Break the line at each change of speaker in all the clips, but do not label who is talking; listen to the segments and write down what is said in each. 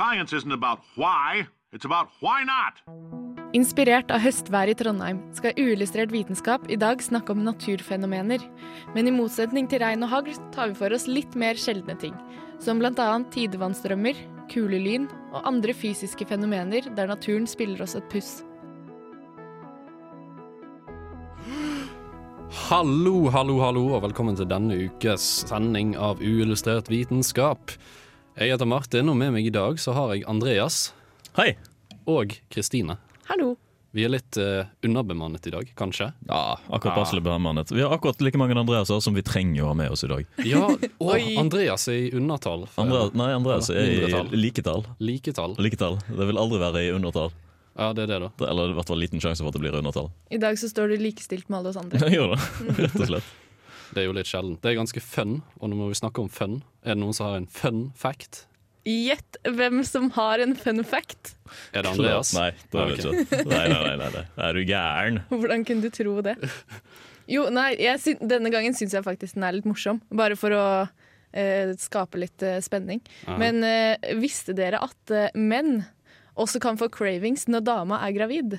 Science isn't about why, it's about why not.
Inspirert av høstværet i Trondheim skal Uillustrert vitenskap i dag snakke om naturfenomener. Men i motsetning til regn og hagl tar vi for oss litt mer sjeldne ting. Som bl.a. tidevannsstrømmer, kulelyn og andre fysiske fenomener der naturen spiller oss et puss.
Hallo, hallo, hallo, og velkommen til denne ukes sending av Uillustrert vitenskap. Jeg heter Martin, og med meg i dag så har jeg Andreas
Hei.
og Kristine.
Hallo!
Vi er litt uh, underbemannet i dag, kanskje?
Ja, akkurat passelig bemannet. Vi har akkurat like mange Andreaser som vi trenger å ha med oss i dag.
Ja, og
Oi.
Andreas er i undertall. for-
Andreas, nei, Andreas er i liketall.
Liketall.
Liketall. Det vil aldri være i undertall.
Ja, det er det, da.
Eller i hvert fall liten sjanse for at det blir undertall.
I dag så står du likestilt med alle oss andre.
Ja, gjør det, rett og slett.
Det er jo litt sjelden. Det er ganske fun, og nå må vi snakke om fun. Er det noen som har en fun fact?
Gjett hvem som har en fun fact.
Er det Andreas?
Nei, det er okay.
Ok.
ikke. Nei, nei, nei, nei, nei. Er du gæren?
Hvordan kunne du tro det? Jo, nei, jeg, denne gangen syns jeg faktisk den er litt morsom. Bare for å eh, skape litt eh, spenning.
Aha.
Men eh, visste dere at eh, menn også kan få cravings når dama er gravid?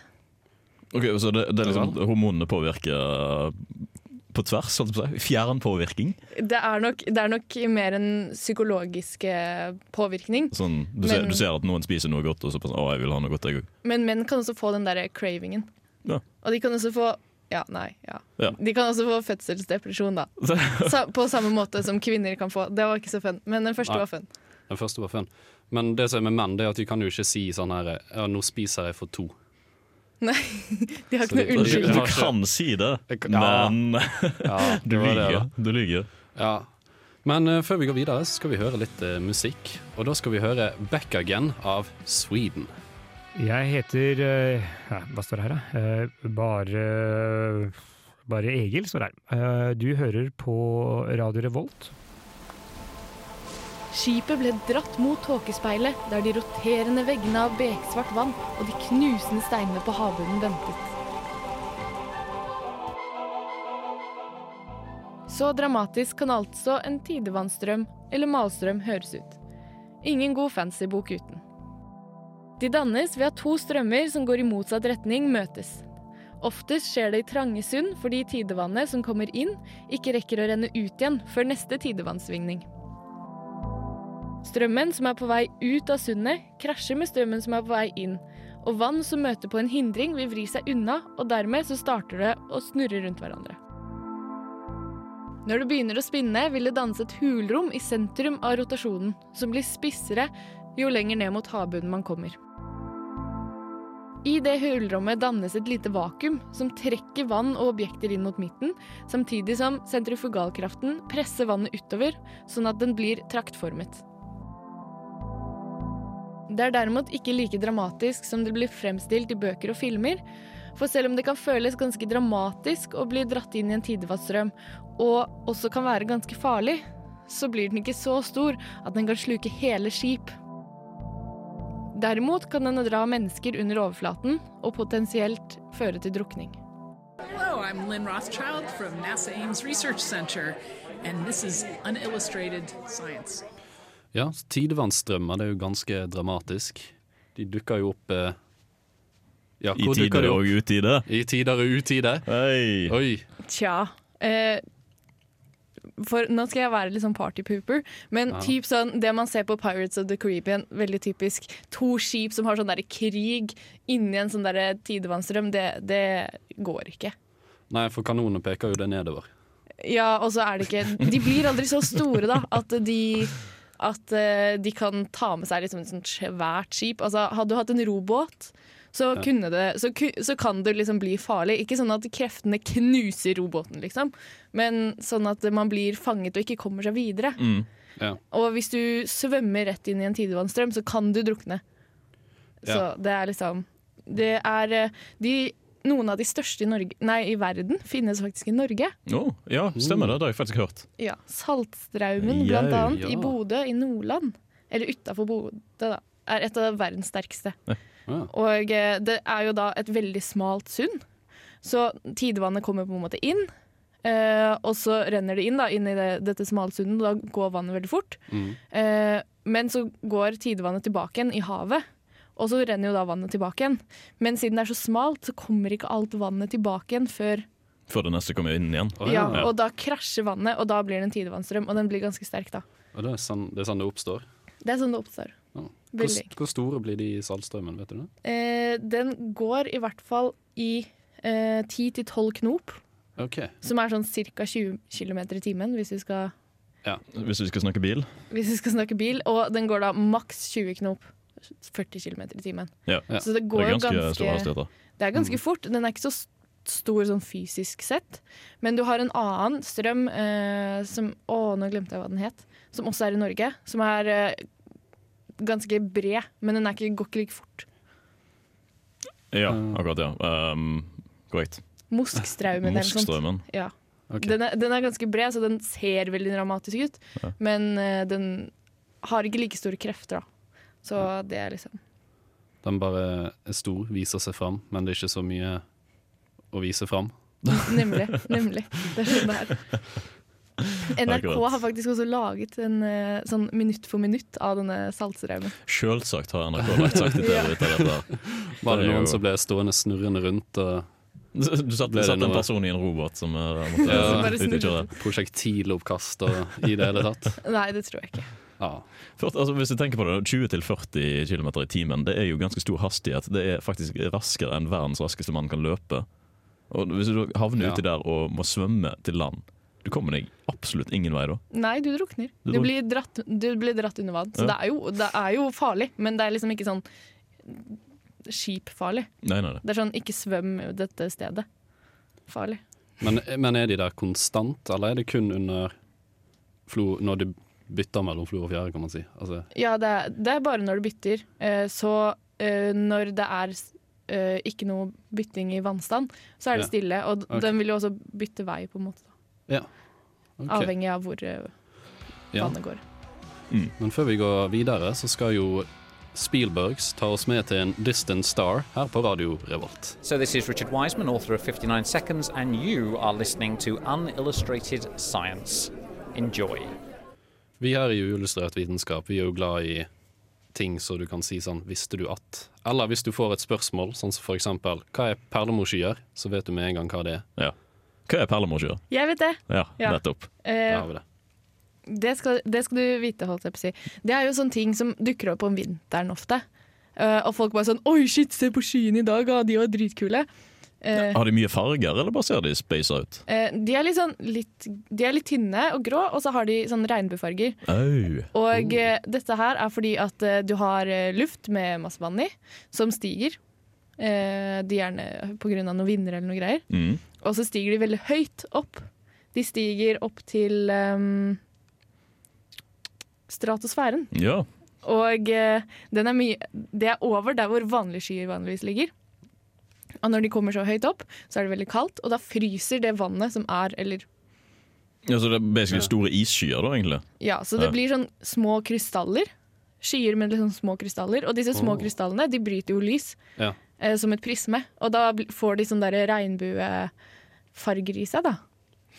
Ok, Så det, det er liksom hormonene påvirker på tvers? Fjern på. Fjernpåvirkning?
Det er nok, det er nok mer en psykologisk eh, påvirkning.
Sånn, du, ser,
Men-
du ser at noen spiser noe godt, og så bare sånn, å, jeg vil ha noe godt, jeg òg.
Men menn kan også få den derre cravingen.
Ja.
Og de kan også få ja, nei, ja.
Ja.
De kan også få fødselsdepresjon, da. Sa, på samme måte som kvinner kan få. Det var ikke så fun, men den første
Nei.
var fun.
Den første var fun. Men det som er med menn, det er at de kan jo ikke si sånn her Ja, nå spiser jeg for to.
Nei, de har ikke noe unnskyldning.
Du kan si det,
kan- ja.
men
Ja,
du
det
lyver. Du lyver.
Ja. Men uh, før vi går videre, så skal vi høre litt uh, musikk. Og da skal vi høre 'Back Again' av Sweden.
Jeg heter uh, ja, Hva står det her, da? Eh, bare Bare Egil står det her. Eh, du hører på Radio Revolt.
Skipet ble dratt mot tåkespeilet, der de roterende veggene av beksvart vann og de knusende steinene på havbunnen ventet. Så dramatisk kan altså en tidevannsstrøm eller malstrøm høres ut. Ingen god fancy bok uten. De dannes ved at to strømmer som går i motsatt retning, møtes. Oftest skjer det i trange sund fordi tidevannet som kommer inn, ikke rekker å renne ut igjen før neste tidevannssvingning. Strømmen som er på vei ut av sundet, krasjer med strømmen som er på vei inn, og vann som møter på en hindring vil vri seg unna, og dermed så starter det å snurre rundt hverandre. Når det begynner å spinne, vil det dannes et hulrom i sentrum av rotasjonen, som blir spissere jo lenger ned mot havbunnen man kommer. I det hulrommet dannes et lite vakuum som trekker vann og objekter inn mot midten, samtidig som sentrifugalkraften presser vannet utover, sånn at den blir traktformet. Det er derimot ikke like dramatisk som det blir fremstilt i bøker og filmer, for selv om det kan føles ganske dramatisk å bli dratt inn i en tidevannsstrøm, og også kan være ganske farlig, så blir den ikke så stor at den kan sluke hele skip. Derimot kan den dra mennesker under overflaten og potensielt føre til drukning.
Hello, I'm Lynn Rothschild from NASA Ames Research Center, and this is Unillustrated Science.
Ja, tidevannsstrømmer det er jo ganske dramatisk. De dukker jo opp eh, Ja,
I
hvor dukker
tide
de
og utide.
I tider og utide.
Hey.
Oi.
Tja eh, For nå skal jeg være litt sånn partypooper, men
Ja.
typ sånn, det man ser på Pirates of the Caribbean, veldig typisk. To skip som har sånn derre krig inni en sånn derre tidevannsstrøm, det, det går ikke.
Nei, for kanonene peker jo det nedover.
Ja, og så er det ikke De blir aldri så store, da, at de at eh, de kan ta med seg liksom et svært skip. Altså, hadde du hatt en robåt, så,
Ja.
det, så, så kan det liksom bli farlig. Ikke sånn at kreftene knuser robåten, liksom, men sånn at man blir fanget og ikke kommer seg videre.
Mm.
Ja.
Og hvis du svømmer rett inn i en tidevannsstrøm, så kan du drukne. Så det er liksom Det er eh, de, Noen av de største i, Norge, nei, i verden finnes faktisk i Norge.
Oh, ja, stemmer det. Det har jeg faktisk hørt.
Ja, Saltstraumen, blant annet,
ja.
i Bodø i Nordland. Eller utafor Bodø, da. Er et av verdens sterkeste.
Ja.
Og eh, det er jo da et veldig smalt sund. Så tidevannet kommer på en måte inn. Eh, og så renner det inn, da, inn i det, dette smalsundet, og da går vannet veldig fort.
Mm.
Eh, men så går tidevannet tilbake igjen i havet. Og så renner jo da vannet tilbake igjen. Men siden det er så smalt, så kommer ikke alt vannet tilbake igjen før
Før det neste kommer inn igjen.
Oh,
ja.
Ja.
Og da krasjer vannet, og da blir det en tidevannsstrøm. Og den blir ganske sterk da.
Og det, er sånn, det er sånn det oppstår.
Det er sånn det oppstår.
Ja. Hvor, hvor store blir de i saltstrømmen, vet du det?
Eh, den går i hvert fall i eh, 10-12 knop,
Okay.
som er sånn ca. 20 km i timen hvis vi, skal,
Hvis vi skal snakke bil.
hvis vi skal snakke bil. Og den går da maks 20 knop. 40 km i timen.
Ja.
Så det
Det
går
er ganske,
ganske. Det er ganske fort. Den er ikke så stor sånn fysisk sett. Men du har en annen strøm eh, som Å, nå glemte jeg hva den het. Som også er i Norge. Som er eh, ganske bred, men den er ikke, går ikke like fort.
Ja,
Mm.
akkurat, ja. Um, korrekt.
Moskstraumen eller noe sånt. Ja.
Okay.
Den, er, den er ganske bred, så den ser veldig dramatisk ut.
Ja.
Men eh, den har ikke like store krefter, da. Så det er liksom
Den bare er stor, viser seg fram, men det er ikke så mye å vise fram.
Nemlig. nemlig. Det er sånn det er. NRK har faktisk også laget en eh, sånn minutt for minutt av denne saltstraumen.
Sjølsagt har NRK lagt sagt
det
TV ut av dette.
Var det noen
jo-
som ble stående snurrende rundt og
Du satt, satt en person i en robot som uh, måtte
Ja. Prosjektiloppkast og i det hele tatt?
Nei, det tror jeg ikke.
Ja.
For, altså, hvis du tenker på det, 20-40 km i timen Det er jo ganske stor hastighet. Det er faktisk raskere enn verdens raskeste mann kan løpe. Og Hvis du havner
Ja.
uti der og må svømme til land Du kommer deg absolutt ingen vei da.
Nei, du drukner.
Du
Du blir dratt, du blir dratt under vann. Så
Ja.
det, er jo, det er jo farlig, men det er liksom ikke sånn skipfarlig.
Nei, nei, nei.
Det er sånn ikke svøm dette stedet. Farlig.
Men, men er de der konstant, eller er det kun under flo, når du bytter mellom flue og fjære, kan man si? Altså,
Ja, det er, det er bare når du bytter. Eh, så eh, når det er eh, ikke noe bytting i vannstand, så er det stille. Og
okay.
den vil jo også bytte vei, på en måte. Ja.
Okay.
Avhengig av hvor
Ja.
vannet går.
Men før vi går videre, så skal jo Spielbergs ta oss med til en distant star her på Radio Revolt.
So, this is Richard Wiseman, author of 59 Seconds, and you are listening to Unillustrated Science. Enjoy.
Vi her i Uillustrert vitenskap vi er jo glad i ting så du kan si sånn 'visste du at'? Eller hvis du får et spørsmål, sånn som for eksempel 'hva er perlemorskyer', så vet du med en gang hva det er.
Ja. Hva er perlemorskyer?
Jeg vet det!
Ja,
Ja.
nettopp.
Vi det.
det, skal, det skal du vite, holdt jeg på å si. Det er jo sånne ting som dukker opp om vinteren ofte. Uh, og folk bare sånn 'oi, shit, se på skyene i dag, ah, de var dritkule'. Eh,
Har de mye farger, eller bare ser de spasa ut?
Uh, de er sånn litt, De er litt tynne og grå, og så har de sånn regnbuefarger.
Oh.
Og uh, dette her er fordi at eh, du har eh, luft med masse vann i, som stiger. Eh, de gjerne av noen vinder eller noe greier.
Mm.
Og så stiger de veldig høyt opp. De stiger opp til um, stratosfæren.
Ja.
Og eh, den er mye Det er over der hvor vanlige skyer vanligvis ligger. Og når de kommer så høyt opp, så er det veldig kaldt, og da fryser det vannet som er Eller
ja. Så det er basically store isskyer, da, egentlig?
ja, så det
Ja.
blir sånn små krystaller. Skyer med liksom små krystaller. Og disse små
oh.
krystallene de bryter jo lys
Ja.
eh, som et prisme. Og da får de sånn regnbuefarger i seg, da.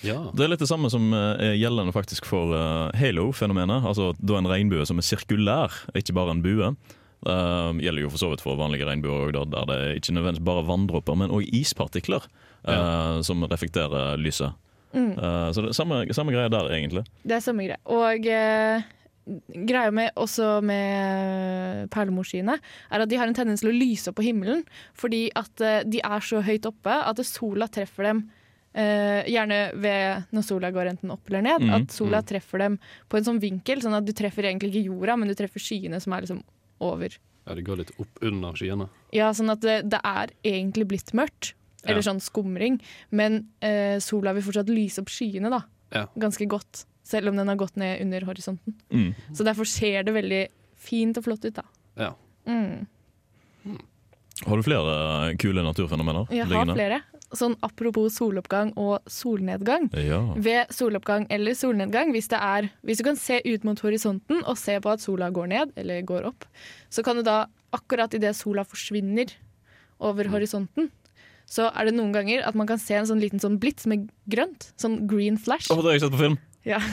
Ja.
Det er litt det samme som eh, er gjeldende faktisk for eh, halo-fenomenet. Altså da en regnbue som er sirkulær, ikke bare en bue. Uh, gjelder jo for så vidt for vanlige regnbuer òg, der det er ikke nødvendigvis bare vanndråper, men òg ispartikler eh, som reflekterer lyset.
Mm.
Uh, så det er samme, samme greie der, egentlig.
Det er samme greie. Og uh, greia med, også med perlemorskyene er at de har en tendens til å lyse opp på himmelen. Fordi at de er så høyt oppe at sola treffer dem Uh, gjerne ved når sola går enten opp eller ned.
Mm,
At sola treffer dem på en sånn vinkel, sånn at du treffer egentlig ikke jorda, men du treffer skyene som er liksom over.
ja, det går litt opp under skyene.
Ja, sånn at det, det er egentlig blitt mørkt. Eller
Ja.
sånn skumring. Men eh, sola vil fortsatt lyse opp skyene da.
Ja.
Ganske godt. Selv om den har gått ned under horisonten.
Mm.
Så derfor ser det veldig fint og flott ut, da.
Ja.
Mm.
Har du flere eh, kule naturfenomener?
Jeg har
liggende?
flere. Sånn apropos soloppgang og solnedgang.
Ja.
Ved soloppgang eller solnedgang, hvis, det er, hvis du kan se ut mot horisonten og se på at sola går ned eller går opp, så kan du da, akkurat idet sola forsvinner over horisonten, så er det noen ganger at man kan se en sånn liten sånn blits med grønt. Sånn green flash.
Oh, det har jeg sett på film!
Ja.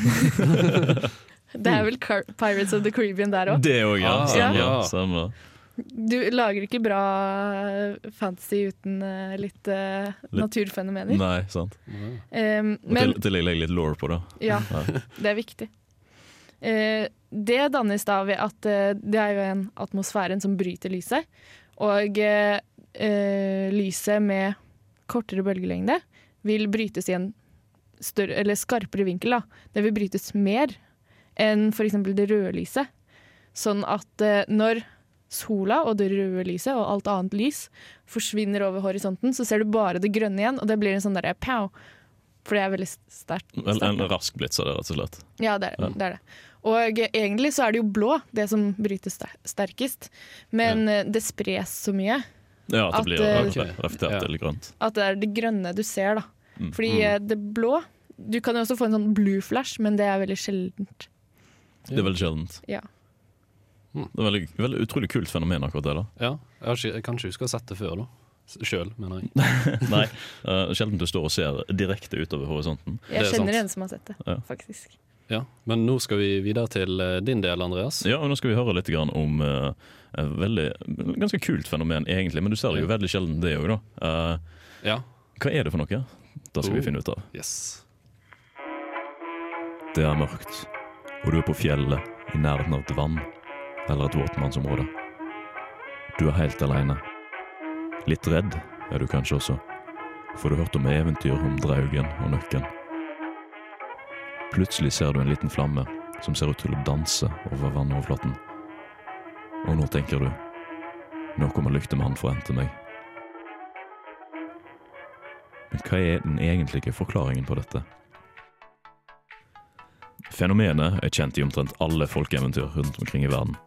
Det er vel Car Pirates of the Caribbean der òg.
Det òg, ja.
Ah,
Samme,
ja.
Du lager ikke bra fantasy uten eh, litt uh,
Litt-
naturfenomener.
Nei, sant.
Um,
Og til å legge litt law på det.
ja, det er viktig. Uh, det dannes da ved at uh, det er jo en atmosfæren som bryter lyset. Og eh, eh, lyset med kortere bølgelengde vil brytes i en større, eller skarpere vinkel. Da. Det vil brytes mer enn f.eks. det røde lyset. Sånn at eh, når sola og det røde lyset og alt annet lys forsvinner over horisonten, så ser du bare det grønne igjen, og det blir en sånn derre pow. For det er veldig sterkt.
Vel, en rask blitz av det, rett og slett.
Ja, det er,
Ja.
det er det. Og egentlig så er det jo blå, det som brytes sterkest. Men ja. det spres så mye
Ja, at det blir
eh,
re- reflektert eller grønt.
at det er det grønne du ser, da.
Mm.
Fordi eh, det blå Du kan jo også få en sånn blue flash, men det er veldig sjeldent.
Det er veldig sjeldent.
Ja.
Det er veldig, veldig utrolig kult fenomen, akkurat det. da
Ja, jeg, har ikke, jeg kan ikke huske å ha sett det før, da. Sjøl, mener jeg.
Nei, uh, Sjelden du står og ser direkte utover horisonten.
Jeg
er
kjenner en som har sett det,
Ja.
faktisk.
Ja, Men nå skal vi videre til eh, din del, Andreas.
Ja, og Nå skal vi høre litt grann om uh, et veldig, ganske kult fenomen, egentlig. Men du ser det jo veldig sjelden, det òg, da. Uh,
Ja,
hva er det for noe? Det skal vi
Oh.
finne ut av.
yes.
Det er mørkt, og du er på fjellet i nærheten av et vann eller et våtmannsområde. Du er helt alene. Litt redd er du kanskje også, for du har hørt om eventyr om draugen og nøkken. Plutselig ser du en liten flamme som ser ut til å danse over vannoverflaten. Og nå tenker du nå kommer lyktemannen for å hente meg. Men hva er den egentlige forklaringen på dette? Fenomenet er kjent i omtrent alle folkeeventyr rundt omkring i verden.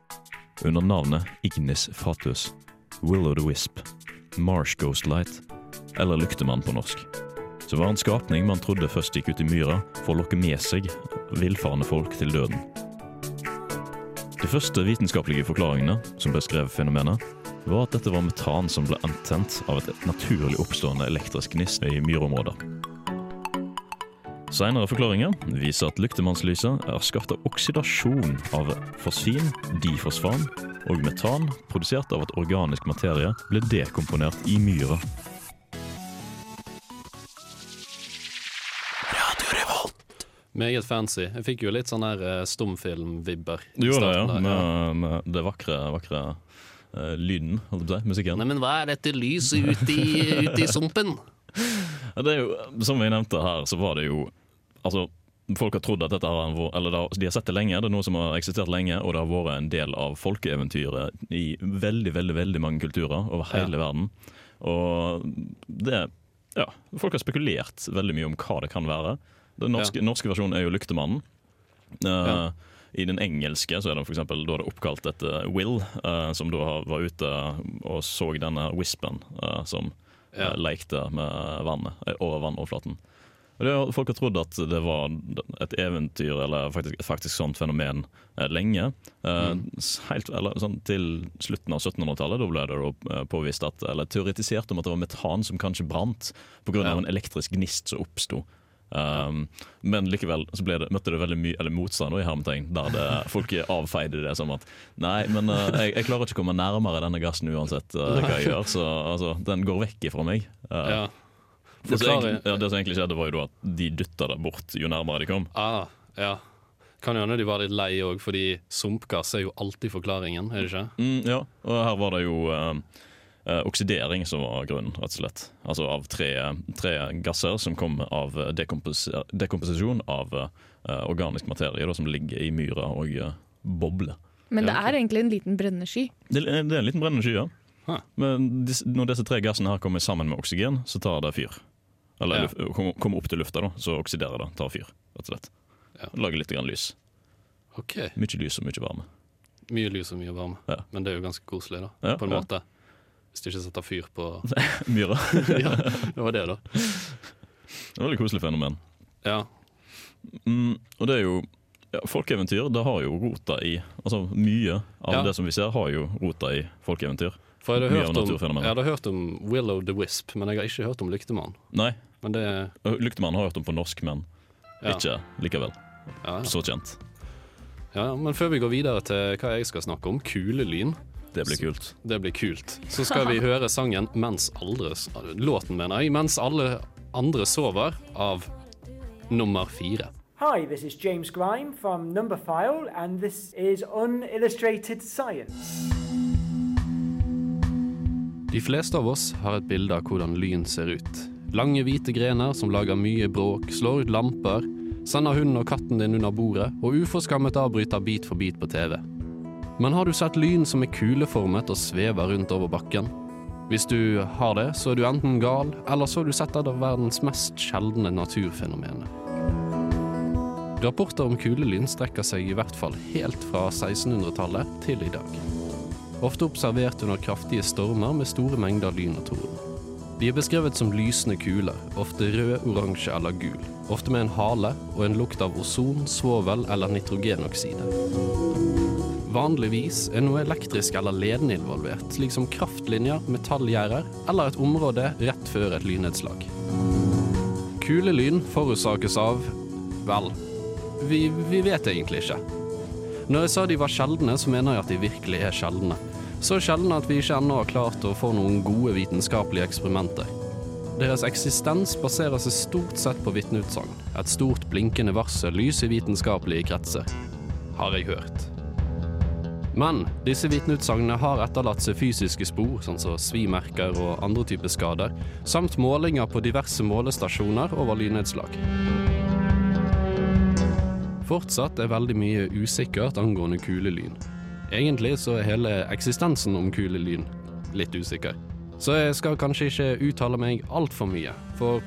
Under navnet Ignis Fatus, Willow the Wisp, Marsh Ghost Light eller Lyktemann på norsk. Så var en skapning man trodde først gikk ut i myra for å lokke med seg villfarne folk til døden. De første vitenskapelige forklaringene som beskrev fenomenet, var at dette var metan som ble antent av et naturlig oppstående elektrisk gnist i myrområder. Senere forklaringer viser at lyktemannslyset er skapt av oksidasjon av fosfin, difosfan og metan produsert av at organisk materie ble dekomponert i myra.
Meget fancy. Jeg fikk jo litt sånn her eh, stumfilm-vibber.
Du gjorde det, ja. Med, med det vakre, vakre uh, lyden, holdt jeg på å si. Musikken.
Neimen, hva er dette lyset ute i, ut i sumpen?
Det er jo, som vi nevnte her, så var det jo Altså, folk har trodd at dette har Eller de har sett det lenge, det er noe som har eksistert lenge, og det har vært en del av folkeeventyret i veldig, veldig veldig mange kulturer over hele verden. Og det Ja, folk har spekulert veldig mye om hva det kan være. Den norske, norske versjonen er jo Lyktemannen. Uh,
Ja.
I den engelske så er det for eksempel, da er det oppkalt etter Will, uh, som da var ute og så denne wispen uh, som
Ja.
lekte med vannet over vannoverflaten. Og folk har trodd at det var et eventyr, eller faktisk et faktisk sånt fenomen, eh, lenge. Mm. helt, eller, sånn, til slutten av 1700-tallet da ble det eh, påvist at, eller teoretisert om at det var metan som kanskje brant pga.
Ja.
av en elektrisk gnist som oppsto. Um, men likevel så det, møtte det veldig mye eller motstand, i hermetegn, der det, folk avfeide det som at Nei, men uh, jeg, jeg klarer ikke å komme nærmere denne gassen uansett uh, hva jeg gjør, så altså, den går vekk ifra meg. Uh,
Ja.
Det, som egentlig, ja, det som egentlig skjedde, var jo at de dytta det bort jo nærmere de kom.
Ah, ja. Kan hende de var litt lei òg, fordi sumpgass er jo alltid forklaringen, er det ikke?
Mm, ja, og her var det jo eh, eh, oksidering som var grunnen, rett og slett. Altså av tre, tre gasser som kom av dekompos dekomposisjon av eh, organisk materie da, som ligger i myra og eh, bobler.
Men det er egentlig en liten brennende sky.
Det, det er en liten brennende sky, ja.
Huh.
Men disse, når disse tre gassene her kommer sammen med oksygen, så tar det fyr. Eller
Ja.
kommer opp til lufta, da, så oksiderer det, tar fyr. rett og slett.
Ja.
Lager litt grann lys.
OK.
Mye lys og mye varme.
Mye lys og mye varme.
Ja.
Men det er jo ganske koselig, da. På en måte. Hvis du ikke setter fyr på
Myra.
Ja, det var det, da.
Det er et veldig koselig fenomen.
Ja.
Mm, og det er jo ja, Folkeeventyr det har jo rota i Altså Mye av det som vi ser, har jo rota i folkeeventyr.
For jeg hadde, hørt om, jeg hadde hørt om Willow the Wisp, men jeg har ikke hørt om Lyktemann.
Nei,
Men det
Lyktemann har hørt om på norsk, men
ja.
ikke likevel
ja, ja.
så kjent.
Ja, Men før vi går videre til hva jeg skal snakke om, kulelyn,
Det blir kult.
det blir kult, så skal vi høre sangen 'Mens aldre Låten, mener jeg, 'Mens alle andre sover' av nummer fire.
Hi, this is James Grime from Numberphile, and this is Unillustrated Science.
De fleste av oss har et bilde av hvordan lyn ser ut. Lange, hvite grener som lager mye bråk, slår ut lamper, sender hunden og katten din under bordet og uforskammet avbryter bit for bit på TV. Men har du sett lyn som er kuleformet og svever rundt over bakken? Hvis du har det, så er du enten gal, eller så har du sett et av verdens mest sjeldne naturfenomener. Rapporter om kulelyn strekker seg i hvert fall helt fra 1600-tallet til i dag. Ofte observert under kraftige stormer med store mengder lyn og torden. De er beskrevet som lysende kuler, ofte rød, oransje eller gul. Ofte med en hale og en lukt av ozon, svovel eller nitrogenokside. Vanligvis er noe elektrisk eller ledende involvert, slik som kraftlinjer, metallgjerder eller et område rett før et lynnedslag. Kulelyn forårsakes av vel, vi, vi vet egentlig ikke. Når jeg sa de var sjeldne, så mener jeg at de virkelig er sjeldne. Så sjelden at vi ikke ennå har klart å få noen gode vitenskapelige eksperimenter. Deres eksistens baserer seg stort sett på vitneutsagn. Et stort blinkende varsel, lys i vitenskapelige kretser. Har jeg hørt. Men disse vitneutsagnene har etterlatt seg fysiske spor, sånn som svimerker og andre typer skader, samt målinger på diverse målestasjoner over lynnedslag. Fortsatt er veldig mye usikkert angående kulelyn. Egentlig så er hele eksistensen om kulelyn litt usikker. Så jeg skal kanskje ikke uttale meg altfor mye, for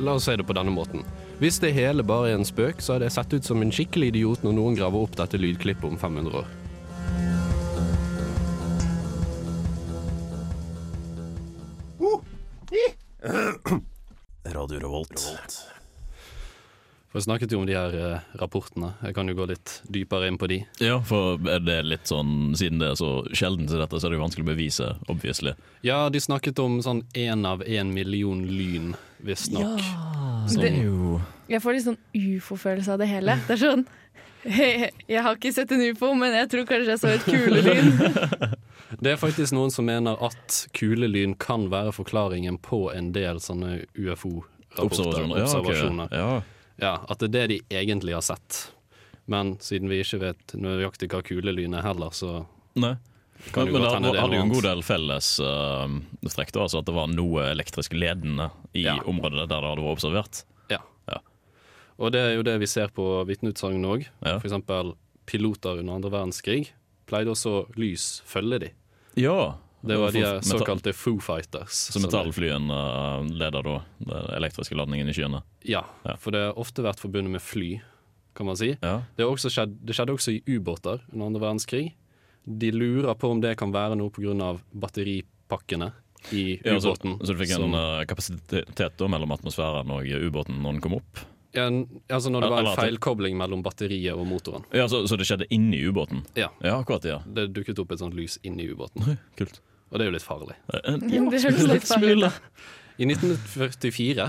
la oss si det på denne måten. Hvis det hele bare er en spøk, så hadde jeg sett ut som en skikkelig idiot når noen graver opp dette lydklippet om 500 år.
Radio Revolt.
For jeg snakket jo om de her eh, rapportene. Jeg kan jo gå litt dypere inn på de.
Ja, for er det litt sånn Siden det er så sjelden til dette, så er det jo vanskelig å bevise, obviously.
Ja, de snakket om sånn én av én million lyn, visstnok.
Det-
jo
Jeg får litt sånn ufo-følelse av det hele. Det er sånn Jeg har ikke sett en ufo, men jeg tror kanskje jeg så et kulelyn.
Det er faktisk noen som mener at kulelyn kan være forklaringen på en del sånne UFO-rapporter.
Observasjoner. Ja, ok.
observasjoner.
ja.
Ja, At det er det de egentlig har sett. Men siden vi ikke vet nøyaktig hva kulelyn er heller, så
Nei.
kan
Men, men
godt
det hadde jo en god del felles uh, strekk, da, altså at det var noe elektrisk ledende i
Ja.
området der det hadde vært observert.
Ja, Og det er jo det vi ser på vitneutsagn òg.
Ja.
Eksempel piloter under andre verdenskrig pleide også lys følge de.
Ja.
Det var de såkalte Foo Fighters.
Så metallflyen uh, leder da den elektriske ladningen i skyene.
Ja,
Ja.
for det har ofte vært forbundet med fly, kan man si.
Ja.
Det, skjedd, det skjedde også i ubåter under andre verdenskrig. De lurer på om det kan være noe pga. batteripakkene i
Ja, så,
ubåten.
så du fikk en som, kapasitet da, mellom atmosfæren og ubåten når den kom opp?
En, altså når det var en feilkobling mellom batteriet og motoren.
Ja, Så, så det skjedde inni ubåten?
Ja.
Ja, akkurat, ja.
Det dukket opp et sånt lys inni ubåten,
kult.
Og det er jo litt farlig.
Ja,
Det høres litt farlig ut.
I 1944,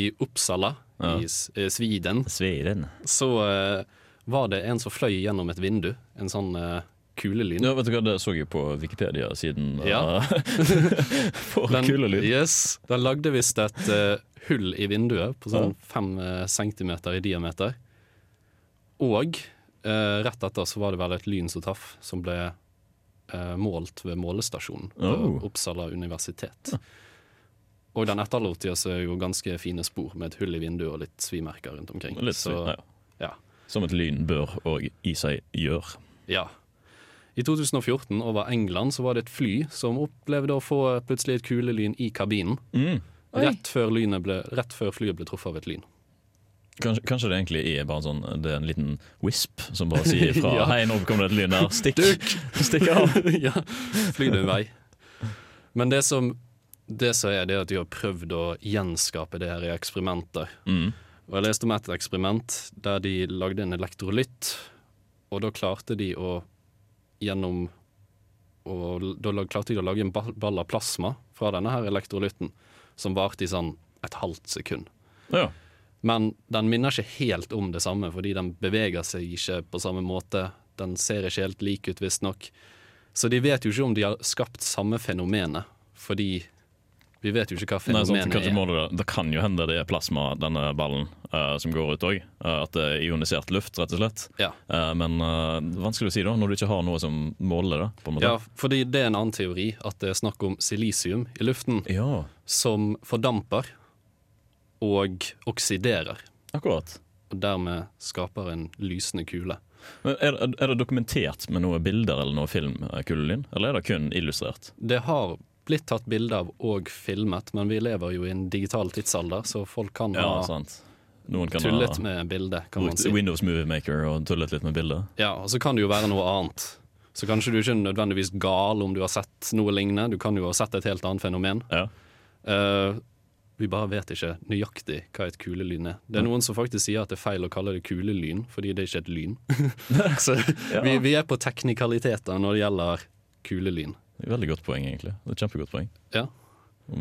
i Uppsala
Ja.
i Sviden,
Sviden.
Så uh, var det en som fløy gjennom et vindu. En sånn uh, kulelyn.
Ja, vet du hva, Det så jeg på Wikipedia-siden.
Ja.
for
Den,
kulelyn.
yes, den lagde visst et uh, hull i vinduet på sånn fem uh, centimeter i diameter. Og uh, rett etter så var det vel et lyn som traff, som ble eh, målt ved målestasjonen på
Oh.
Uppsala universitet. Og den etterlot seg jo ganske fine spor, med et hull i vinduet og litt svimerker rundt omkring.
Litt,
så,
ja.
ja.
Som et lyn bør og i seg gjør.
Ja. I 2014 over England så var det et fly som opplevde å få plutselig et kulelyn i kabinen.
Mm.
Rett før, lynet ble, rett før flyet ble truffet av et lyn.
Kanskje, kanskje det egentlig er bare en sånn Det er en liten wisp som bare sier fra
Ja.
Hei, nå kommer det et lyn her. Stikk! Stikk av!
ja, fly din vei. Men det som, det som er, det er at de har prøvd å gjenskape det her i eksperimenter.
Mm.
Og jeg leste om et eksperiment der de lagde en elektrolytt, og da klarte de å gjennom og Da klarte de å lage en ball av plasma fra denne her elektrolytten, som varte i sånn et halvt sekund.
Ja.
Men den minner ikke helt om det samme, fordi den beveger seg ikke på samme måte. Den ser ikke helt lik ut, visstnok. Så de vet jo ikke om de har skapt samme fenomenet, fordi vi vet jo ikke hva fenomenet
Nei,
sånn,
er. det, det kan jo hende det er plasma, denne ballen, uh, som går ut òg. at det er ionisert luft, rett og slett.
Ja.
Uh, men eh, vanskelig å si da, når du ikke har noe som måler det. på en måte.
Ja, fordi det er en annen teori, at det er snakk om silisium i luften
Ja,
som fordamper og oksiderer,
akkurat.
og dermed skaper en lysende kule.
Men er, er det dokumentert med noen bilder eller noe film, Kulelyn? Eller er det kun illustrert?
Det har blitt tatt bilde av og filmet, men vi lever jo i en digital tidsalder, så folk kan
Ja,
ha
sant. Noen kan
tullet
ha
med bildet, kan man si.
Windows Movie Maker og tullet litt med bildet.
Ja, og så kan det jo være noe annet. Så kanskje du ikke er nødvendigvis gal om du har sett noe lignende. Du kan jo ha sett et helt annet fenomen.
Ja.
Eh, vi bare vet ikke nøyaktig hva et kulelyn er. Det er noen som faktisk sier at det er feil å kalle det kulelyn, fordi det er ikke et lyn. så vi, vi er på teknikaliteter når det gjelder kulelyn.
Veldig godt poeng, egentlig. Det er Kjempegodt poeng.
Ja,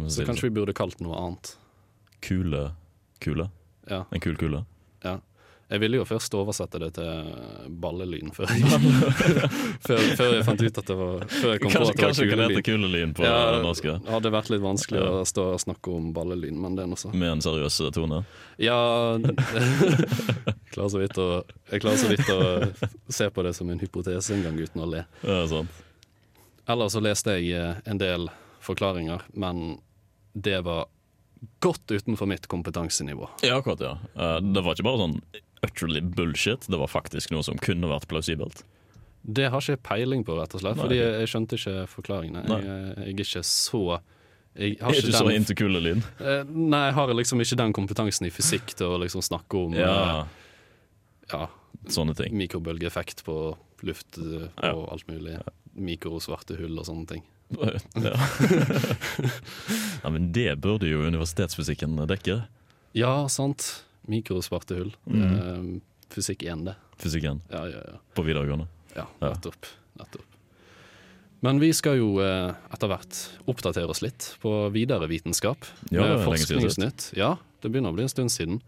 Så kanskje vi burde kalt noe annet.
Kule Kule?
Ja,
En kul kule?
Ja. Jeg ville jo først oversette det til ballelyn før jeg, før, før jeg fant ut at det var Før jeg kom på
Kanskje,
at det var
kanskje det kan hete
kulelyn.
kulelyn på
Ja,
norsk?
det hadde vært litt vanskelig å stå og snakke om ballelyn, men det er noe så.
Med en seriøs tone?
Ja Jeg klarer så vidt å Jeg klarer så vidt å se på det som en hypotese en gang uten å le.
Ja, sant.
Ellers så leste jeg eh, en del forklaringer, men det var godt utenfor mitt kompetansenivå.
Ja, akkurat, ja. Eh, Det var ikke bare sånn utterly bullshit, det var faktisk noe som kunne vært plausibelt.
Det har ikke jeg peiling på, rett og slett,
Nei,
fordi jeg, jeg skjønte ikke forklaringene. Jeg, jeg er ikke så jeg har
ikke
ikke
så
den,
into kulelyn.
Eh, Nei, jeg har liksom ikke den kompetansen i fysikk til å liksom snakke om
Ja,
eh, ja,
sånne ting.
mikrobølgeeffekt på luft eh, og
Ja.
alt mulig. Mikrosvarte hull og sånne ting.
Ja. ja, men det burde jo universitetsfysikken dekke.
Ja, sant. Mikrosvarte hull.
Mm.
Eh, fysikk 1, det.
Fysikken
Ja, ja, ja.
på videregående.
ja nettopp. nettopp. Men vi skal jo eh, etter hvert oppdatere oss litt på videre vitenskap.
Ja,
med. Forskningsnytt. Ja, det begynner å bli en stund siden.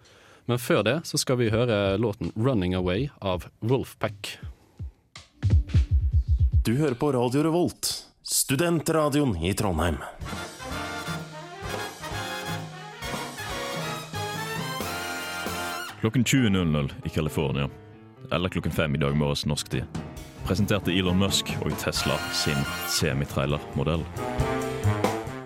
Men før det så skal vi høre låten 'Running Away' av Wolfpack.
Du hører på Radio Revolt, studentradioen i Trondheim.
Klokken 20.00 i California, eller klokken fem i dag morges norsk tid, presenterte Elon Musk og Tesla sin semitrailermodell.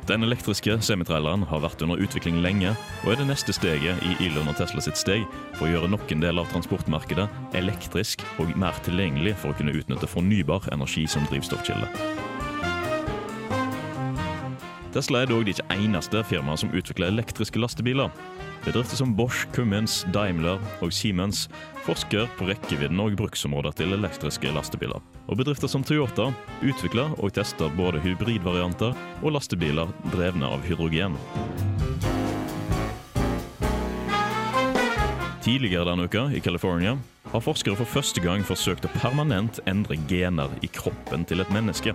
Den elektriske semitraileren har vært under utvikling lenge, og er det neste steget i Elon og Tesla sitt steg for å gjøre nok en del av transportmarkedet elektrisk og mer tilgjengelig for å kunne utnytte fornybar energi som drivstoffkilde. Tesla er dog det ikke eneste firmaet som utvikler elektriske lastebiler. Bedrifter som Bosch, Cummins, Daimler og Siemens forsker på rekkevidden og bruksområder til elektriske lastebiler. Og bedrifter som Toyota utvikler og tester både hybridvarianter og lastebiler drevne av hydrogen. Tidligere denne uka i California har forskere for første gang forsøkt å permanent endre gener i kroppen til et menneske.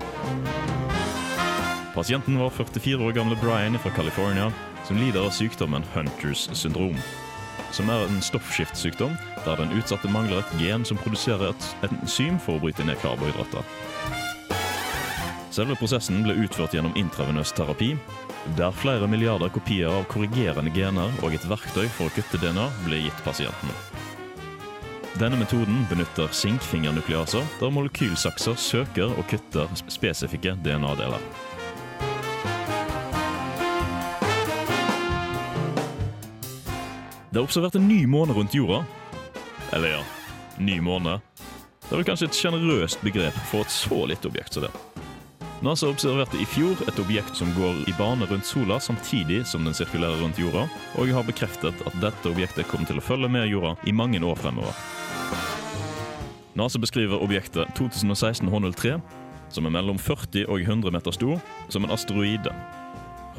Pasienten var 44 år gamle Brian fra California, som lider av sykdommen Hunters syndrom. Som er en stoffskiftsykdom der den utsatte mangler et gen som produserer et enzym for å bryte ned karbohydrater. Selve prosessen ble utført gjennom intravenøs terapi, der flere milliarder kopier av korrigerende gener og et verktøy for å kutte DNA ble gitt pasienten. Denne metoden benytter sinkfingernukleaser, der molekylsakser søker og kutter spesifikke DNA-deler. Det er observert en ny måne rundt jorda. Eller ja, ny måne. Det er vel kanskje et sjenerøst begrep for et så lite objekt som det. NASA observerte i fjor et objekt som går i bane rundt sola samtidig som den sirkulerer rundt jorda, og har bekreftet at dette objektet kommer til å følge med jorda i mange år fremover. NASA beskriver objektet 2016 H03, som er mellom 40 og 100 meter stor, som en asteroide.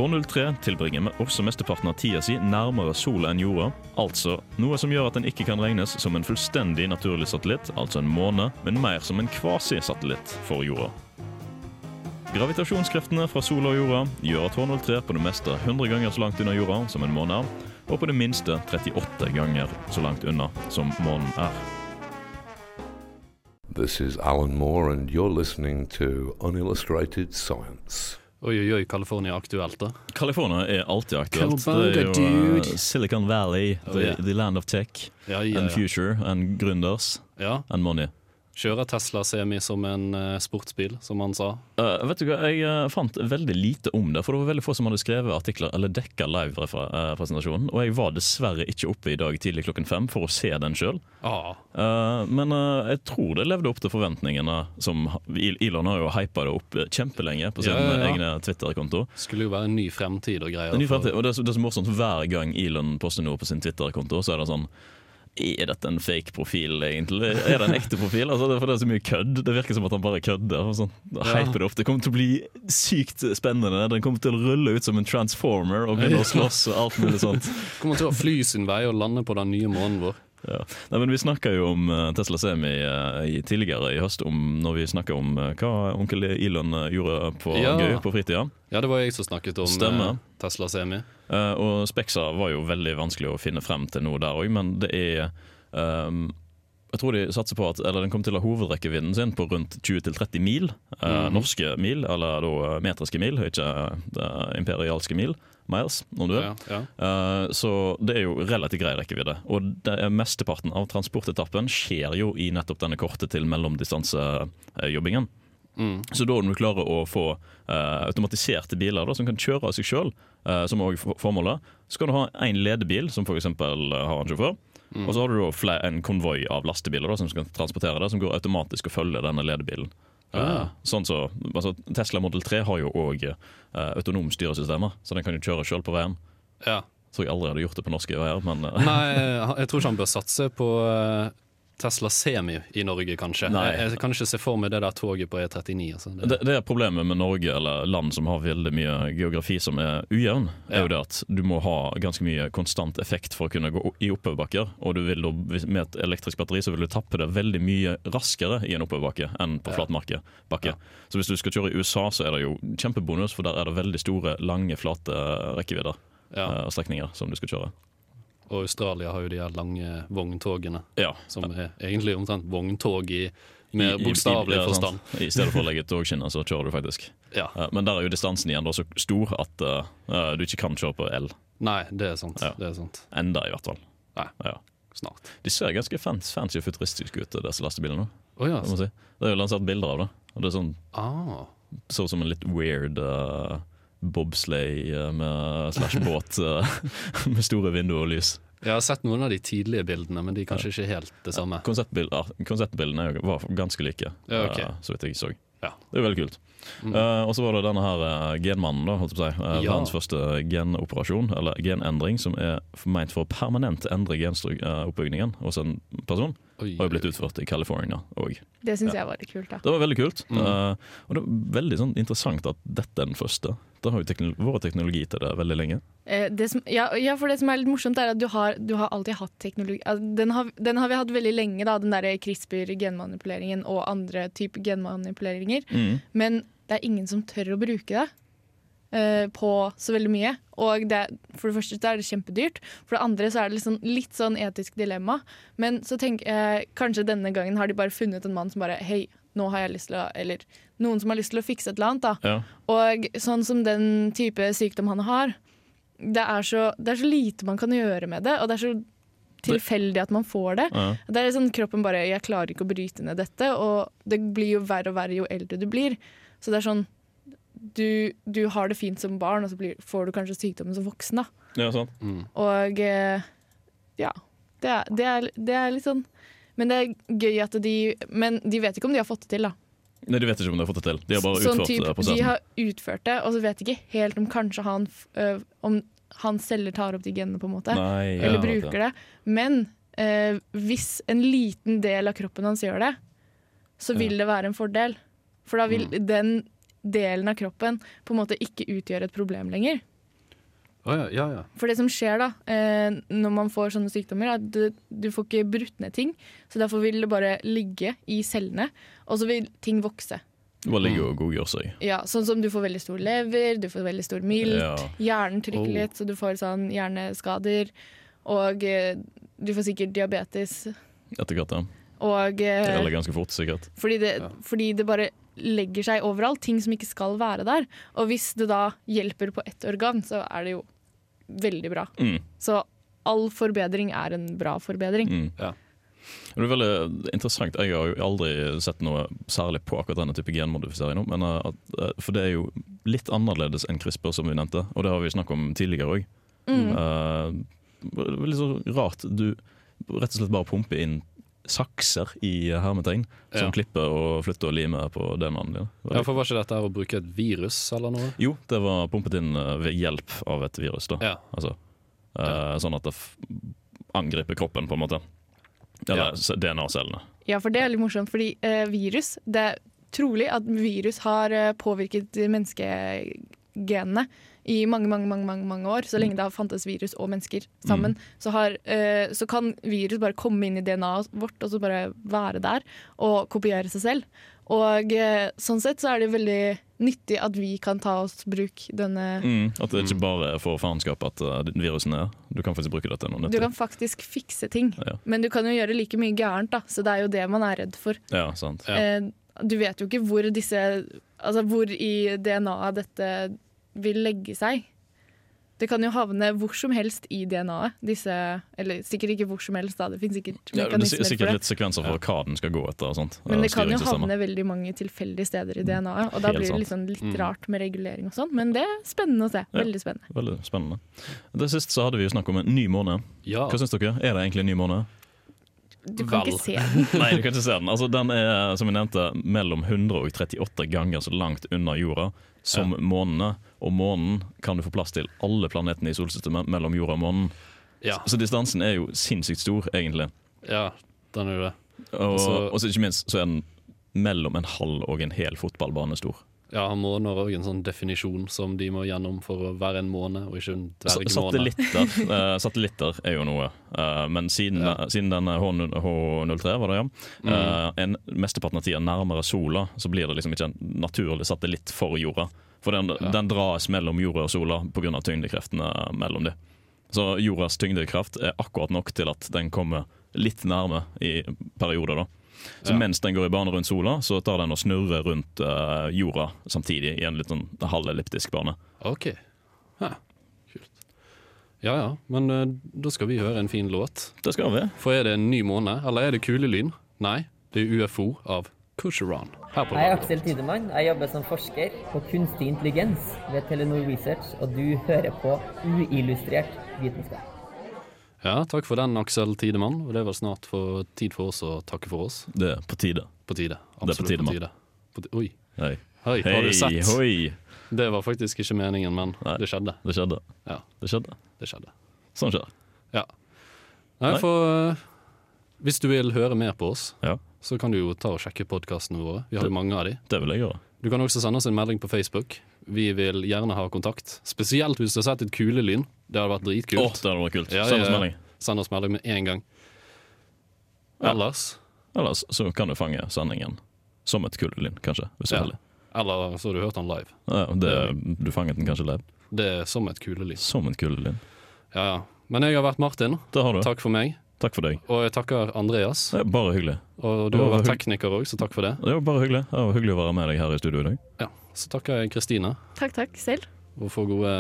H03 tilbringer vi også mesteparten av tida si nærmere sola enn jorda, altså noe som gjør at den ikke kan regnes som en fullstendig naturlig satellitt, altså en måne, men mer som en kvasisatellitt for jorda. Gravitasjonskreftene fra sola og jorda gjør at H03 på det meste er 100 ganger så langt unna jorda som en måne, er, og på det minste 38 ganger så langt unna som månen er.
This is Alan Moore, and you're listening to Unillustrated Science.
Oi, oi, oi, California aktuelt, da.
California er alltid aktuelt.
Cowabunga,
det er jo eh. Silicon Valley,
Oh,
the,
yeah.
the land of tech
Ja, ja,
and future and gründers
Ja.
and money.
Kjører Tesla Semi som en eh, sportsbil, som han sa.
Uh, vet du hva, Jeg eh, fant veldig lite om det, for det var veldig få som hadde skrevet artikler eller dekka live-presentasjonen. Og jeg var dessverre ikke oppe i dag tidlig klokken fem for å se den sjøl.
Ah.
men uh, jeg tror det levde opp til forventningene. Som, Elon har jo hypa det opp kjempelenge på sin
Ja, ja, ja.
egne Twitter-konto.
Skulle jo være en ny fremtid og greier.
En ny fremtid, og det er, så, det er så morsomt Hver gang Elon poster noe på sin Twitter-konto, så er det sånn Er dette en fake profil, egentlig? Er det en ekte profil? Altså, det, er så mye kødd. Det virker som at han bare kødder. Sånn.
Ja.
det opp. Det kommer til å bli sykt spennende. Den kommer til å rulle ut som en transformer og begynne å slåss og alt mulig sånt.
Kommer til å fly sin vei og lande på den nye månen vår.
Ja. Nei, men Vi snakka jo om eh, Tesla Semi eh, i, tidligere i høst, om, når vi snakka om eh, hva onkel Elon gjorde på
Ja.
gøy på fritida.
Ja, det var jeg som snakket om
Stemmer.
eh, Tesla Semi.
Uh, og Spexa var jo veldig vanskelig å finne frem til noe der òg, men det er um, jeg tror de satser på at eller Den kommer til å ha hovedrekkevidden sin på rundt 20-30 mil. eh,
Mhm.
Norske mil, eller da metriske mil, ikke imperialske mil. Miles, om du vil.
Ja, ja.
Uh, så det er jo relativt grei rekkevidde. Og det mesteparten av transportetappen skjer jo i nettopp denne korte til mellomdistansejobbingen.
Mm.
Så da når du klarer å få uh, automatiserte biler da, som kan kjøre av seg sjøl, som er formålet, så kan du ha én ledebil som f.eks. har en sjåfør.
Mm.
Og så har du en konvoi av lastebiler da, som skal transportere det, som går automatisk og følger denne ledebilen. Eh, sånn så, altså, Tesla Model 3 har jo òg autonome styresystemer, så den kan jo kjøre sjøl på veien.
Ja.
Tror jeg aldri hadde gjort det på norske veier, men uh.
Nei, jeg tror ikke han bør satse på eh, Tesla Semi i Norge, kanskje.
Nei.
Jeg, kan ikke se for meg det der toget på E39. Altså. Det,
Det, det er problemet med Norge eller land som har veldig mye geografi som er ujevn. er jo det at Du må ha ganske mye konstant effekt for å kunne gå i oppoverbakker. Og du vil med et elektrisk batteri så vil du tappe det veldig mye raskere i en oppoverbakke enn på flat marke, Ja. Så hvis du skal kjøre i USA, så er det jo kjempebonus, for der er det veldig store, lange, flate rekkevidder.
Ja.
eh, strekninger som du skal kjøre.
Og Australia har jo de her lange vogntogene,
Ja.
som er egentlig omtrent vogntog i mer bokstavelig forstand.
I stedet for å legge togskinner, så kjører du faktisk.
Ja.
Eh, Men der er jo distansen igjen så stor at uh, du ikke kan kjøre på el.
Nei, det er sant.
Ja.
Det er sant.
Enda, i hvert fall.
Nei,
Ja.
snart.
De ser ganske fancy, fancy og futuristiske ut, disse lastebilene.
Oh, ja.
Si. det er jo lansert bilder av det. Og det er sånn,
Ah.
så ut som en litt weird uh, bobsleigh med slash båt uh, med store vinduer og lys.
Jeg har sett noen av de tidlige bildene, men de er kanskje ikke helt det samme.
Konseptbil- ja, Konseptbildene var ganske like,
Ja, okay.
uh, så vidt jeg så.
Ja.
Det er jo veldig kult.
Mm.
Uh, og så var det denne her uh, genmannen, da, holdt på å si. Uh,
Ja.
Verdens første genoperasjon, eller genendring, som er ment for å permanent endre genoppbyggingen hos en person.
Oi,
Har jo blitt utført i California òg.
Det syns
Ja.
jeg var litt kult. da.
Det var veldig kult.
Mm.
Uh, og det er veldig sånn interessant at dette er den første. Det har jo teknologi, vært teknologi til det veldig lenge.
Eh, det som, ja, ja, for det som er litt morsomt, er at du har, du har alltid hatt teknologi altså, den, har, den har vi hatt veldig lenge, da, den der CRISPR-genmanipuleringen og andre typer genmanipuleringer.
Mm.
Men det er ingen som tør å bruke det på så veldig mye. Og det, for det første så er det kjempedyrt, for det andre så er det sånn, litt sånn etisk dilemma. Men så tenker jeg kanskje denne gangen har de bare funnet en mann som bare Hei, nå har jeg lyst til å Eller noen som har lyst til å fikse et eller annet, da.
Ja.
Og sånn som den type sykdom han har, det er, så, det er så lite man kan gjøre med det, og det er så tilfeldig at man får det.
Ja.
Det er sånn Kroppen bare 'Jeg klarer ikke å bryte ned dette', og det blir jo verre og verre jo eldre du blir. Så det er sånn Du, du har det fint som barn, og så blir, får du kanskje sykdommen som voksen. da.
ja, sant.
Mm.
Og eh, ja. Det er, det, er, det er litt sånn Men det er gøy at de Men de vet ikke om de har fått det til, da.
Nei, De vet ikke om de har fått det til. De har bare
Sånn
utført
typ,
eh,
de har utført det, og så vet de ikke helt om kanskje han øh, Om han selv tar opp de genene, på en måte.
Nei, ja,
eller bruker det. Men eh, hvis en liten del av kroppen hans gjør det, så vil det være en fordel. For da vil
Mm.
den delen av kroppen på en måte ikke utgjør et problem lenger.
Oh, ja, ja, ja.
For det som skjer da, eh, når man får sånne sykdommer, er at du, du får ikke brutt ned ting. Så derfor vil det bare ligge i cellene, og så vil ting vokse.
Bare ligge og godgjøre seg.
Ja, sånn som du får veldig stor lever, du får veldig stor milt,
Ja.
hjernen trykker
Oh.
litt, så du får sånn hjerneskader, og eh, du får sikkert diabetes,
Etter hvert, ja.
og eh,
Eller ganske fort, sikkert.
fordi, det, fordi det bare legger seg overalt, ting som ikke skal være der. Og hvis det da hjelper på ett organ, så er det jo veldig bra.
Mm.
Så all forbedring er en bra forbedring.
Mm. Det er veldig interessant. Jeg har jo aldri sett noe særlig på akkurat denne type genmodifisering. nå, Men, uh, at, uh, for det er jo litt annerledes enn CRISPR, som vi nevnte. Og det har vi snakket om tidligere òg.
Mm.
litt så rart. Du rett og slett bare pumper inn sakser i hermetegn, som
Ja.
klipper og flytter og limer på DNA-en din.
Ja, for Var ikke dette her å bruke et virus eller noe?
Jo, det var pumpet inn uh, ved hjelp av et virus. da
Ja.
altså, uh, Sånn at det f angriper kroppen, på en måte. Eller DNA-cellene.
Ja, for det er litt morsomt, fordi eh, virus Det er trolig at virus har eh, påvirket menneskegenene i mange, mange, mange, mange, mange år. Så lenge det har fantes virus og mennesker sammen, så, har, eh, så kan virus bare komme inn i DNA-et vårt og så bare være der og kopiere seg selv. Og eh, sånn sett så er det veldig nyttig at vi kan ta oss bruk denne
Mm, at det ikke bare er for faenskap at uh, virusen er. Du kan faktisk bruke det til noe
Du kan faktisk fikse ting,
Ja.
men du kan jo gjøre like mye gærent, da. Så det er jo det man er redd for.
Ja, sant.
Eh, du vet jo ikke hvor disse Altså hvor i DNA-et dette vil legge seg. Det kan jo havne hvor som helst i DNA-et. Disse Eller sikkert ikke hvor som helst, da. Det finnes sikkert
Ja, det er
mekanismer
sikkert
for det.
litt sekvenser for hva den skal gå etter. og sånt.
Men det kan jo havne veldig mange tilfeldige steder i DNA-et, og da
Helt
blir det liksom litt
Mm.
rart med regulering og sånn. Men det er spennende å se. Veldig spennende.
Veldig spennende. Det sist så hadde vi jo snakk om en ny måned.
Ja.
Hva syns dere? Er det egentlig en ny måned?
Du kan
Vel.
ikke se den.
Nei, du kan ikke se den. Altså, den er som jeg nevnte, mellom 138 ganger så langt unna jorda som månene. Og månen kan du få plass til alle planetene i solsystemet mellom jorda og månen.
Ja.
Så distansen er jo sinnssykt stor, egentlig.
Ja, den er jo det. Altså-
og så ikke minst så er den mellom en halv og en hel fotballbane stor.
Ja, han må nå òg en sånn definisjon som de må gjennom for å være en måne, og ikke en dvergmåne.
Satellitter, eh, satellitter er jo noe, uh, men siden, siden denne H0- H03 var det, ja, eh, en mesteparten av tida nærmere sola, så blir det liksom ikke en naturlig satellitt for jorda. For den, den dras mellom jorda og sola pga. tyngdekreftene mellom dem. Så jordas tyngdekraft er akkurat nok til at den kommer litt nærme i perioder. da. Så
Ja.
mens den går i bane rundt sola, så tar den og snurrer rundt uh, jorda samtidig i en litt sånn halvelliptisk bane.
OK. Ja, kult. Ja ja, men uh, da skal vi høre en fin låt.
Det skal vi.
For er det en ny måned, eller er det kulelyn? Nei, det er UFO av Kusheran. Her på
Jeg er. Aksel Tidemann. Jeg jobber som forsker på kunstig intelligens ved Telenor Research, og du hører på uillustrert vitenskap.
Ja, takk for den, Aksel Tidemann. Og det var snart for tid for oss å takke for oss.
Det er på tide.
På tide.
Det er på
Absolutt
tide,
på tide. Oi.
Hei.
Hei, har du sett?
hoi.
Det var faktisk ikke meningen, men det skjedde.
Det skjedde.
Ja,
Det skjedde.
det skjedde.
Sånn skjer.
Ja. Nei,
Nei.
for eh, hvis du vil høre mer på oss,
Ja.
så kan du jo ta og sjekke podkastene våre. Vi har
Det-
mange av de.
Det vil jeg gjøre.
Du kan også sende oss en melding på Facebook. Vi vil gjerne ha kontakt. Spesielt hvis du har sett et kulelyn. Det hadde vært dritkult.
Åh, det hadde vært kult.
Ja,
Send oss
ja, ja.
melding.
Send oss melding med en gang.
Ja.
Ellers
Ellers så kan du fange sendingen som et kulelyn, kanskje. Hvis du er
Ja.
heldig.
Eller så har du hørt den live.
Ja, det, du fanget den kanskje live.
Det er som et kulelyn.
Som et kulelyn.
Ja, ja. Men jeg har vært Martin.
Det har du.
Takk for meg.
Takk for deg.
Og jeg takker Andreas.
Er bare hyggelig.
Og du har vært tekniker òg, så takk for det.
Det var bare hyggelig. Det var hyggelig å være med deg her i studio i dag.
Ja, Så takker jeg Kristine,
Takk, takk. Selv.
og for gode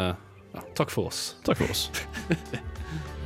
ja, Takk for oss.
Takk for oss.